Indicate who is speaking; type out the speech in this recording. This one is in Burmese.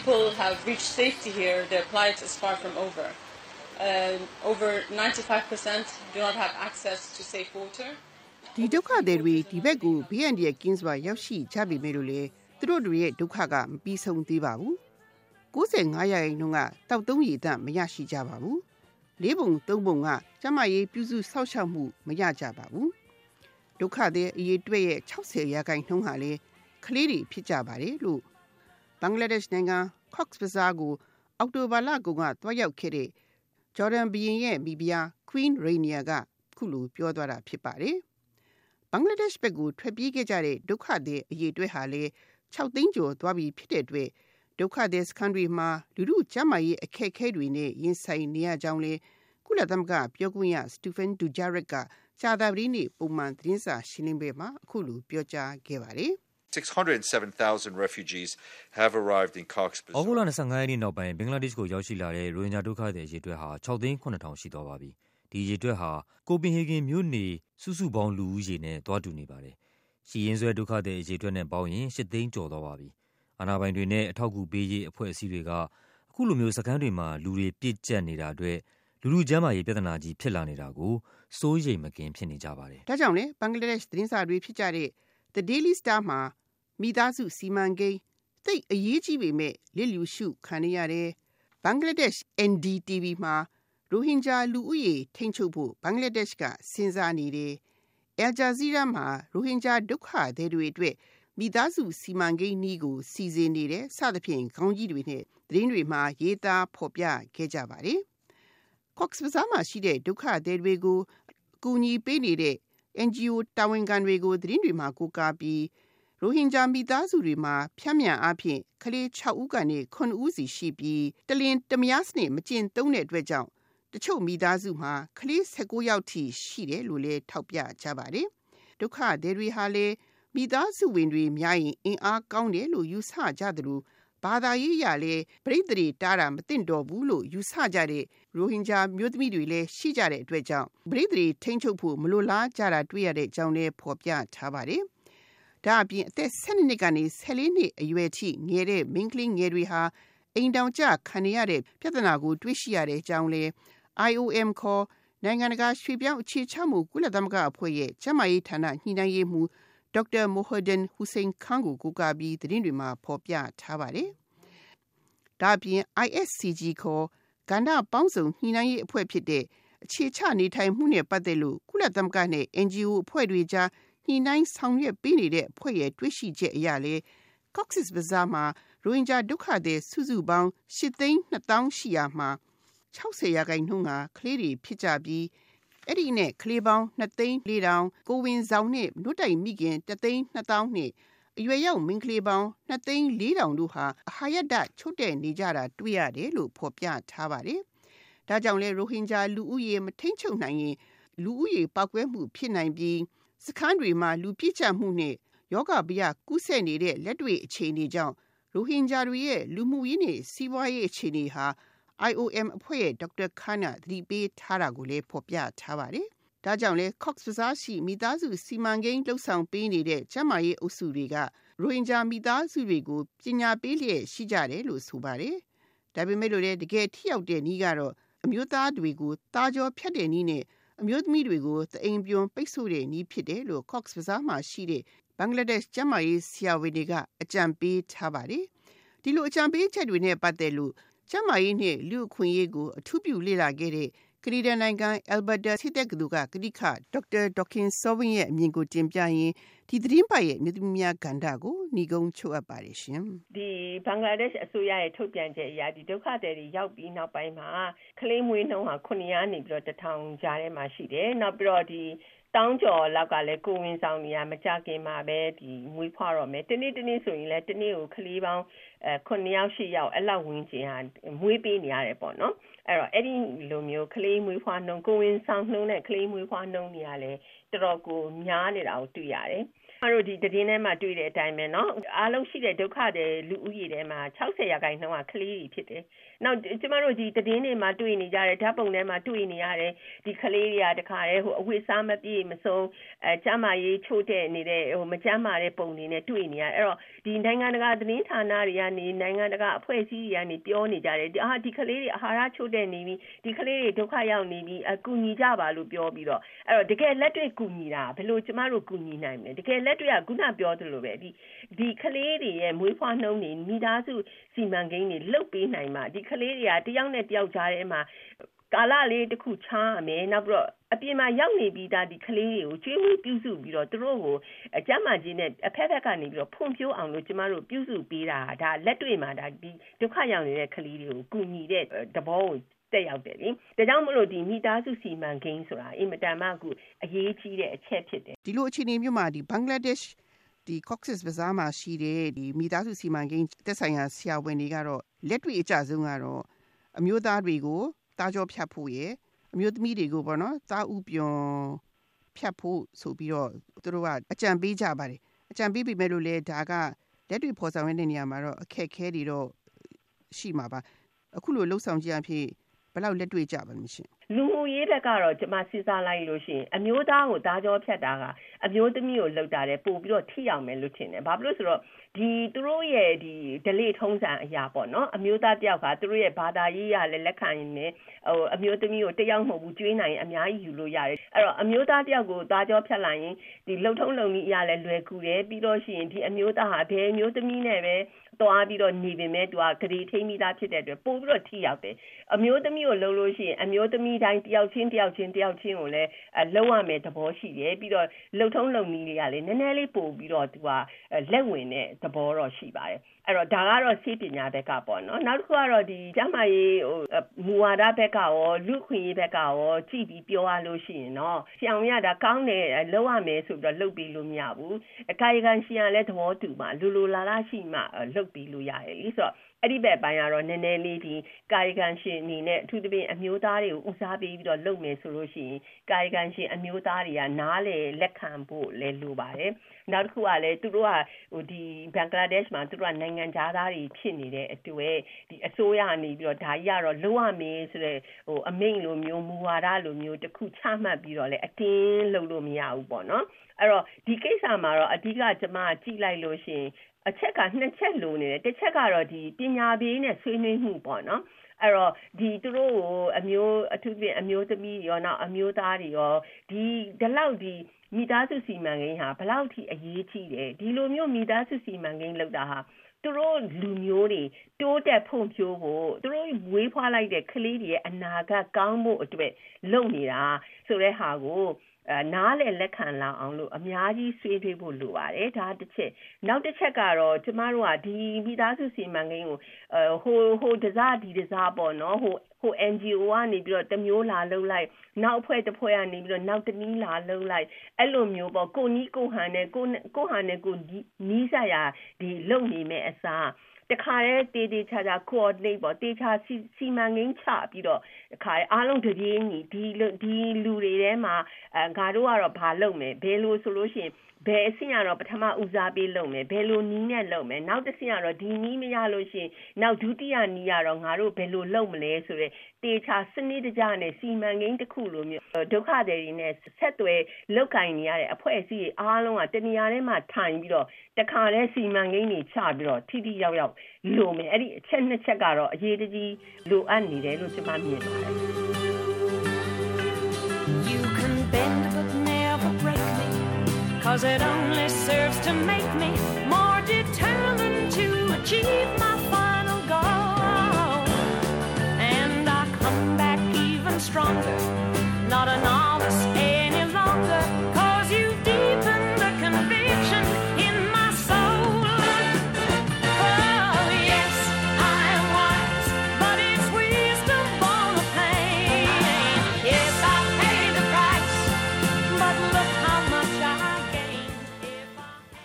Speaker 1: people have reached safety here, their plight is far from over. Uh, over 95% do not have access to safe water.
Speaker 2: ဒီဒုက္ခတွေတွေဒီဘက်ကိုဘေးအန္တရာယ်ကင်းစွာရောက်ရှိကြပြီမဲ့လို့လေသူတို့တွေရဲ့ဒုက္ခကမပြီးဆုံးသေးပါဘူး95ရာခိုင်နှုန်းကတောက်သုံးရည်တမရရှိကြပါဘူးလေးပုံသုံးပုံကကျမရေးပြုစုဆောက်ရှောက်မှုမရကြပါဘူးဒုက္ခတွေအရေးတွေ့ရဲ့60ရာခိုင်နှုန်းဟာလေကလေးတွေဖြစ်ကြပါတယ်လို့ ဘင်္ဂလားဒေ့ရှ်နိုင်ငံ Cox's Bazar ကိုအောက်တိုဘာလကုန်ကတွားရောက်ခဲ့တဲ့ဂျော်ဒန်ဘီရင်ရဲ့မိဖုရား Queen Rania ကခုလိုပြောသွားတာဖြစ်ပါတယ်ဘင်္ဂလားဒေ့ရှ်ဘက်ကိုထွက်ပြေးခဲ့ကြတဲ့ဒုက္ခသည်အရေးတွေ့ဟာလေ6သိန်းကျော်သွားပြီဖြစ်တဲ့အတွက်ဒုက္ခသည်စခန်းတွေမှာလူလူကျန်းမာရေးအခက်အခဲတွေနဲ့ရင်ဆိုင်နေရကြောင်းလဲကုလသမဂ္ဂပြောခွင့်ရစတီဖန်ဒူဂျာရက်ကကြာသပတေးနေ့ပုံမှန်သတင်းစာရှင်းလင်းပွဲမှာအခုလိုပြောကြားခဲ့ပါတယ်
Speaker 3: 607,000 refugees have arrived in Cox's Bazar.
Speaker 4: ဩဂုတ်လ25ရက်နေ့နောက်ပိုင်းဘင်္ဂလားဒေ့ရှ်ကိုရောက်ရှိလာတဲ့ရိုဟင်ဂျာဒုက္ခသည်အရေအတွက်ဟာ6သိန်း9000ရှိသွားပါပြီ။ဒီအရေအတွက်ဟာကိုပင်ဟေဂင်မြို့နေစုစုပေါင်းလူဦးရေနဲ့တွားတူနေပါတယ်။ရှီရင်ဆွဲဒုက္ခသည်အရေအတွက်နဲ့ပေါင်းရင်8သိန်းကျော်သွားပါပြီ။အာဏာပိုင်တွေနဲ့အထောက်အကူပေးရေးအဖွဲ့အစည်းတွေကအခုလိုမျိုးစခန်းတွေမှာလူတွေပြည့်ကျက်နေတာအတွက်လူလူကျန်းမာရေးပြဿနာကြီးဖြစ်လာနေတာကိုစိုးရိမ်မကင်းဖြစ်နေကြပါတယ်။
Speaker 2: ဒါကြောင့်လေဘင်္ဂလားဒေ့ရှ်သတင်းစာတွေဖြစ်ကြတဲ့ The Daily Star မှာမိသားစုစီမံကိန်းသိအရေးကြီးပေမဲ့လစ်လျူရှုခံရတဲ့ဘင်္ဂလားဒေ့ရှ် NDTV မှာရိုဟင်ဂျာလူဦးရေထိန်းချုပ်ဖို့ဘင်္ဂလားဒေ့ရှ်ကစဉ်းစားနေတယ်။ Al Jazeera မှာရိုဟင်ဂျာဒုက္ခသည်တွေအတွက်မိသားစုစီမံကိန်းနည်းကိုစီစဉ်နေတယ်စသဖြင့်ခေါင်းကြီးတွေနဲ့သတင်းတွေမှာရေးသားဖော်ပြခဲ့ကြပါတယ်။ Cox Bazar မှာရှိတဲ့ဒုက္ခသည်တွေကိုအကူအညီပေးနေတဲ့ NGO တာဝန်ခံတွေကိုသတင်းတွေမှာကိုးကားပြီးရိုဟင်ဂျာမိသားစုတွေမှာဖြန့်မြန်အားဖြင့်ကလေး6ဦးကနေ9ဦးစီရှိပြီးတလင်တမယားစနစ်မကျင့်သုံးတဲ့အတွက်ကြောင့်တချို့မိသားစုမှာကလေး16ယောက်ထိရှိတယ်လို့လည်းထောက်ပြကြပါတယ်ဒုက္ခသည်တွေဟာလည်းမိသားစုဝင်တွေများရင်အင်အားကောင်းတယ်လို့ယူဆကြတယ်လို့ ဘာသာရေးရလဲပြိတ္တိတားတာမသင့်တော်ဘူးလို့ယူဆကြတဲ့ရိုဟင်ဂျာမျိုးသမီးတွေလည်းရှိကြတဲ့အတွက်ကြောင့်ပြိတ္တိထိန်းချုပ်ဖို့မလိုလားကြတာတွေ့ရတဲ့အကြောင်းလည်းဖော်ပြထားပါတယ်။ဒါအပြင်အသက်12နှစ်ကနေ14နှစ်အရွယ်ထိငယ်တဲ့မိန်းကလေးငယ်တွေဟာအိမ်တောင်ကျခံရတဲ့ပြဿနာကိုတွေ့ရှိရတဲ့အကြောင်းလဲ IOM ခေါ်နိုင်ငံတကာရွှေပြောင်းအခြေချမှုကုလသမဂ္ဂအဖွဲ့ရဲ့ကျန်းမာရေးဌာနညှိနှိုင်းရေးမှူး ဒေါက်တာမိုဟဒန်ဟူစိန်ခန်းကိုကိုးကားပြီးသတင်းတွေမှာဖော်ပြထားပါတယ်။ဒါအပြင် ISCG ခေါ်ကဏ္ဍပေါင်းစုံညှိနှိုင်းရေးအဖွဲ့ဖြစ်တဲ့အခြေချနေထိုင်မှုနဲ့ပတ်သက်လို့ကုလသမဂ္ဂနဲ့ NGO အဖွဲ့တွေကြားညှိနှိုင်းဆောင်ရွက်ပေးနေတဲ့အဖွဲ့ရဲ့တွေ့ရှိချက်အရလေ Cox's Bazar မှာရိုဟင်ဂျာဒုက္ခသည်စုစုပေါင်း၈သိန်း2000ရှိရာမှာ60ရာခိုင်နှုန်းကကလေးတွေဖြစ်ကြပြီး အဲ့ဒီနဲ့ကလေးပေါင်း2သိန်း4000ကိုဝင်ဆောင်နဲ့နှုတ်တိုင်မိခင်3သိန်း2000နဲ့အရွယ်ရောက်မိန်းကလေးပေါင်း2သိန်း4000တို့ဟာအဟာရဒချုပ်တဲ့နေကြတာတွေ့ရတယ်လို့ဖော်ပြထားပါတယ်။ဒါကြောင့်လဲရိုဟင်ဂျာလူဦးရေမထိန်ချုပ်နိုင်ရင်လူဦးရေပောက်ကွဲမှုဖြစ်နိုင်ပြီးစခန်းတွေမှာလူပြည့်ကျမှုနဲ့ယောဂဗျာကူးစက်နေတဲ့လက်တွေ့အခြေအနေကြောင့်ရိုဟင်ဂျာတွေရဲ့လူမှုရေးနဲ့စီးပွားရေးအခြေအနေဟာ IOM အဖွဲ့ရဲ့ဒေါက်တာခါနာသတိပေးထားတာကိုလည်းဖော်ပြထားပါတယ်။ဒါကြောင့်လဲ Cox Bazar ရှိမိသားစုစီမံကိန်းလှုပ်ဆောင်ပေးနေတဲ့ကျမရေးအုပ်စုတွေကရိုဟင်ဂျာမိသားစုတွေကိုပညာပေးလျက်ရှိကြတယ်လို့ဆိုပါတယ်။ဒါပေမဲ့လို့လည်းတကယ်ထိရောက်တဲ့နည်းကတော့အမျိုးသားတွေကိုတာကြောဖြတ်တဲ့နည်းနဲ့အမျိုးသမီးတွေကိုသအိမ်ပြုံပိတ်ဆို့တဲ့နည်းဖြစ်တယ်လို့ Cox Bazar မှာရှိတဲ့ဘင်္ဂလားဒေ့ရှ်ကျန်းမာရေးဆရာဝန်တွေကအကြံပေးထားပါတယ်။ဒီလိုအကြံပေးချက်တွေနဲ့ပတ်သက်လို့ ကျန်းမာရေးနဲ့လူ့အခွင့်အရေးကိုအထူးပြုလေ့လာခဲ့တဲ့ ကနေဒါနိုင်ငံ Alberta စစ်တက္ကသိုလ်ကကတိခဒေါက်တာဒေါခင်စောဝင်းရဲ့အမြင်ကိုတင်ပြရင်ဒီသတင်းပတ်ရဲ့မြေသမီးများကဏ္ဍကိုဏီကုံချုပ်အပ်ပါတယ်ရှင်။
Speaker 5: ဒီဘင်္ဂလားဒေ့ရှ်အစိုးရရဲ့ထုတ်ပြန်ချက်အရဒီဒုက္ခသည်တွေရောက်ပြီးနောက်ပိုင်းမှာကလေးမွေးနှုန်းဟာ900နေပြီးတော့1000ကြားထဲမှာရှိတယ်။နောက်ပြီးတော့ဒီတောင်းကျော်လောက်ကလည်းကိုဝင်ဆောင်နေရမကြခင်မှာပဲဒီမွေးဖွားတော့မယ်တနေ့တနေ့ဆိုရင်လည်းတနေ့ကိုကလေးပေါင်းအဲ9ယောက်10ယောက်အဲ့လောက်ဝင်ကျင်ဟာမွေးပေးနေရတယ်ပေါ့နော် အဲ့တော့အဲ့ဒီလိုမျိုးကလေးမွေးဖွားနှုန်းကိုဝင်ဆောင်နှုန်းနဲ့ကလေးမွေးဖွားနှုန်းတွေကလည်း တော်တော်ကိုများနေတာကိုတွေ့ရတယ်။ကျွန်တော်တို့ဒီတည်င်းထဲမှာတွေ့တဲ့အတိုင်းပဲเนาะအားလုံးရှိတဲ့ဒုက္ခတွေလူဦးရေထဲမှာ60ရာခိုင်နှုန်းကကလေးတွေဖြစ်တယ်။နောက်ကျမတို့ဒီတည်င်းတွေမှာတွေ့နေကြတဲ့ဓာတ်ပုံထဲမှာတွေ့နေရတဲ့ဒီကလေးတွေကတခါတည်းဟိုအဝတ်စားမပြည့်မစုံအဲကျမရေးချို့တဲ့နေတဲ့ဟိုမကျမ်းမာတဲ့ပုံတွေနဲ့တွေ့နေရအဲ့တော့ဒီနိုင်ငံတကာသတင်းဌာနတွေကနေနိုင်ငံတကာအဖွဲ့အစည်းတွေကနေပြောနေကြတယ်အာဒီကလေးတွေအာဟာရချို့တဲ့နေပြီဒီကလေးတွေဒုက္ခရောက်နေပြီအကူညီကြပါလို့ပြောပြီးတော့အဲ့တော့တကယ်လက်တွေ့ ကူညီတာဘယ်လိုကျမတို့ကူညီနိုင်မလဲတကယ်လက်တွေ့ကခုနပြောသလိုပဲဒီဒီကလေးတွေရဲ့မွေးဖွားနှုန်းတွေမိသားစုစီမံကိန်းတွေလုတ်ပေးနိုင်မှဒီကလေးတွေကတယောက်နဲ့တယောက်ကြားထဲမှာကာလလေးတစ်ခုချားမယ်နောက်ပြီးတော့အပြင်မှာရောက်နေပြီးသားဒီကလေးတွေကိုကျွေးမွေးပြုစုပြီးတော့သူတို့ကိုအကျမ်းမာခြင်းနဲ့အဖက်ဖက်ကနေပြီးတော့ဖွံ့ဖြိုးအောင်လို့ကျမတို့ပြုစုပေးတာဒါလက်တွေ့မှာဒါဒီဒုက္ခရောက်နေတဲ့ကလေးတွေကိုကူညီတဲ့သဘောကို တက်ရောက်တယ်လေဒါကြောင့်မလို့ဒီမိသားစုစီမံကိန်းဆိုတာအင်မတန်မှအခုအရေးကြီးတဲ့အချက်ဖြစ်တယ်
Speaker 2: ဒီလိုအခြေအနေမျိုးမှာဒီဘင်္ဂလားဒေ့ရှ်ဒီ Cox's Bazar မှာရှိတဲ့ဒီမိသားစုစီမံကိန်းတက်ဆိုင်ရာဆရာဝန်တွေကတော့လက်တွေ့အကြဆုံးကတော့အမျိုးသားတွေကိုတားကြောဖြတ်ဖို့ရယ်အမျိုးသမီးတွေကိုပေါ့နော်သားဥပြွန်ဖြတ်ဖို့ဆိုပြီးတော့သူတို့ကအကြံပေးကြပါတယ်အကြံပေးပေမဲ့လို့လေဒါကလက်တွေ့ဖော်ဆောင်ရတဲ့နေရာမှာတော့အခက်ခဲတွေတော့ရှိမှာပါအခုလိုလှုပ်ဆောင်ကြအဖြစ် ဘယ်လောက်လက်တွေ့ကြပါမရှင်
Speaker 5: လူမှုရေးဘက်ကတော့ကျမစဉ်းစားလိုက်လို့ရှိရင်အမျိုးသားကိုသားကြောဖြတ်တာကအမျိုးသမီးကိုလှုပ်တာတယ်ပို့ပြီးတော့ထိအောင်မယ်လို့ထင်တယ်ဘာဖြစ်လို့ဆိုတော့ဒီသူတို့ရဲ့ဒီ delay ထုံးစံအရာပေါ့နော်အမျိုးသားတယောက်ကသူတို့ရဲ့ဘာသာရေးရလည်းလက်ခံနေဟိုအမျိုးသမီးကိုတယောက်မဟုတ်ဘူးကျွေးနိုင်အများကြီးယူလို့ရတယ်အဲ့တော့အမျိုးသားတယောက်ကိုသားကြောဖြတ်လိုက်ရင်ဒီလှုပ်ထုံးလုံနည်းအရာလည်းလွယ်ကူတယ်ပြီးတော့ရှိရင်ဒီအမျိုးသားဟာဘယ်အမျိုးသမီးနဲ့ပဲသွားပြီးတော့နေပေမဲ့သူကဂရီထိမိသားဖြစ်တဲ့အတွက်ပို့ပြီးတော့ထိရောက်တယ်အမျိုးသမီးကိုလှုပ်လို့ရှိရင်အမျိုးသမီးတိုင်းတယောက်ချင်းတယောက်ချင်းတယောက်ချင်းကိုလည်းလှုပ်ရမယ်သဘောရှိတယ်ပြီးတော့လှုပ်ထုံးလုံနည်းတွေကလည်းနည်းနည်းလေးပို့ပြီးတော့သူကလက်ဝင်တဲ့သဘောတော့ရှိပါတယ်အဲ့တော့ဒါကတော့စိပညာဘက်ကပေါ့နော်နောက်တစ်ခုကတော့ဒီကျမကြီးဟိုမူဝါဒဘက်ကရောလူခွင့်ရေးဘက်ကရောကြည့်ပြီးပြောရလို့ရှိရင်တော့ဆရာဝန်ကဒါကောင်းတယ်လုပ်ရမယ်ဆိုပြီးတော့လုပ်ပြီးလို့မရဘူးအကာယကံရှင်ကလည်းသဘောတူမှလူလူလာလာရှိမှလုပ်ပြီးလို့ရတယ်လीဆိုတော့ အဲ့ဒီဘက်ပိုင်းကတော့နည်းနည်းလေးဒီကာယကံရှင်အနေနဲ့အထူးသဖြင့်အမျိုးသားတွေကိုဦးစားပေးပြီးတော့လုပ်မယ်ဆိုလို့ရှိရင်ကာယကံရှင်အမျိုးသားတွေကနားလေလက်ခံဖို့လည်းလိုပါတယ်နောက်တစ်ခုကလည်းသူတို့ကဟိုဒီဘင်္ဂလားဒေ့ရှ်မှာသူတို့ကနိုင်ငံသားတွေဖြစ်နေတဲ့အတွက်ဒီအစိုးရကနေပြီးတော့ဒါကြီးကတော့လုံးဝမင်းဆိုတဲ့ဟိုအမိန့်လိုမျိုးမူဝါဒလိုမျိုးတစ်ခုချမှတ်ပြီးတော့လည်းအတင်းလုပ်လို့မရဘူးပေါ့နော်အဲ့တော့ဒီကိစ္စမှာတော့အဓိကကျွန်မကြည့်လိုက်လို့ရှိရင် အချက်ကနှစ်ချက်လိုနေတယ်တစ်ချက်ကတော့ဒီပညာပေးနဲ့ဆွေးနွေးမှုပေါ့နော်အဲ့တော့ဒီသူတို့ကိုအမျိုးအထူးဖြင့်အမျိုးသမီးရောနောက်အမျိုးသားတွေရောဒီဒီလောက်ဒီမိသားစုစီမံကိန်းဟာဘလောက်ထိအရေးကြီးတယ်ဒီလိုမျိုးမိသားစုစီမံကိန်းလုပ်တာဟာသူတို့လူမျိုးတွေတိုးတက်ဖွံ့ဖြိုးဖို့သူတို့ဝေးဖွားလိုက်တဲ့ကလေးတွေရဲ့အနာဂတ်ကောင်းဖို့အတွက်လုပ်နေတာဆိုတဲ့ဟာကိုအဲ နားလေလက်ခံလာအောင်လို့အများကြီးဆွေးနွေးဖို့လိုပါတယ်ဒါတစ်ချက်နောက်တစ်ချက်ကတော့ကျမတို့ကဒီမိသားစုစီမံကိန်းကိုအဲဟိုဟိုတစားဒီတစားပေါ့နော်ဟိုဟို NGO ကနေပြီးတော့တမျိုးလာလှုပ်လိုက်နောက်အဖွဲ့တစ်ဖွဲ့ကနေပြီးတော့နောက်တနည်းလာလှုပ်လိုက်အဲ့လိုမျိုးပေါ့ကိုနီးကိုဟန်နဲ့ကိုကိုဟန်နဲ့ကိုနီးစရာဒီလုံနေမဲ့အစား တခါတည်းတေးသေးချာချာ coordinate ပေါ့တေချာစီမံကိန်းချပြီးတော့တခါအားလုံးတပြေးညီဒီဒီလူတွေထဲမှာအဲငါတို့ကတော့ဘာလုပ်မယ်ဘယ်လိုဆိုလို့ရှိရင်ဘယ်အဆင့်ကတော့ပထမဦးစားပေးလုပ်မယ်ဘယ်လိုနီးနဲ့လုပ်မယ်နောက်တစ်ဆင့်ကတော့ဒီနီးမရလို့ရှိရင်နောက်ဒုတိယနီးကတော့ငါတို့ဘယ်လိုလုပ်မလဲဆိုတော့တေချာစနစ်တကျနဲ့စီမံကိန်းတစ်ခုလိုမျိုးဒုက္ခတွေနဲ့ဆက်သွယ်လောက်ကင်နေရတဲ့အဖွဲ့အစည်းအားလုံးကတနေရာထဲမှာထိုင်ပြီးတော့တခါတည်းစီမံကိန်းတွေချပြီးတော့ထိထိရောက်ရောက်လိုမယ်အဲ့ဒီအချက်နှစ်ချက်ကတော့အရေးတကြီးလိုအပ်နေတယ်လို့ကျွန်မမြင်ပါတယ် Cause it only serves to make me more determined to achieve my final goal. And I come back even stronger, not enough.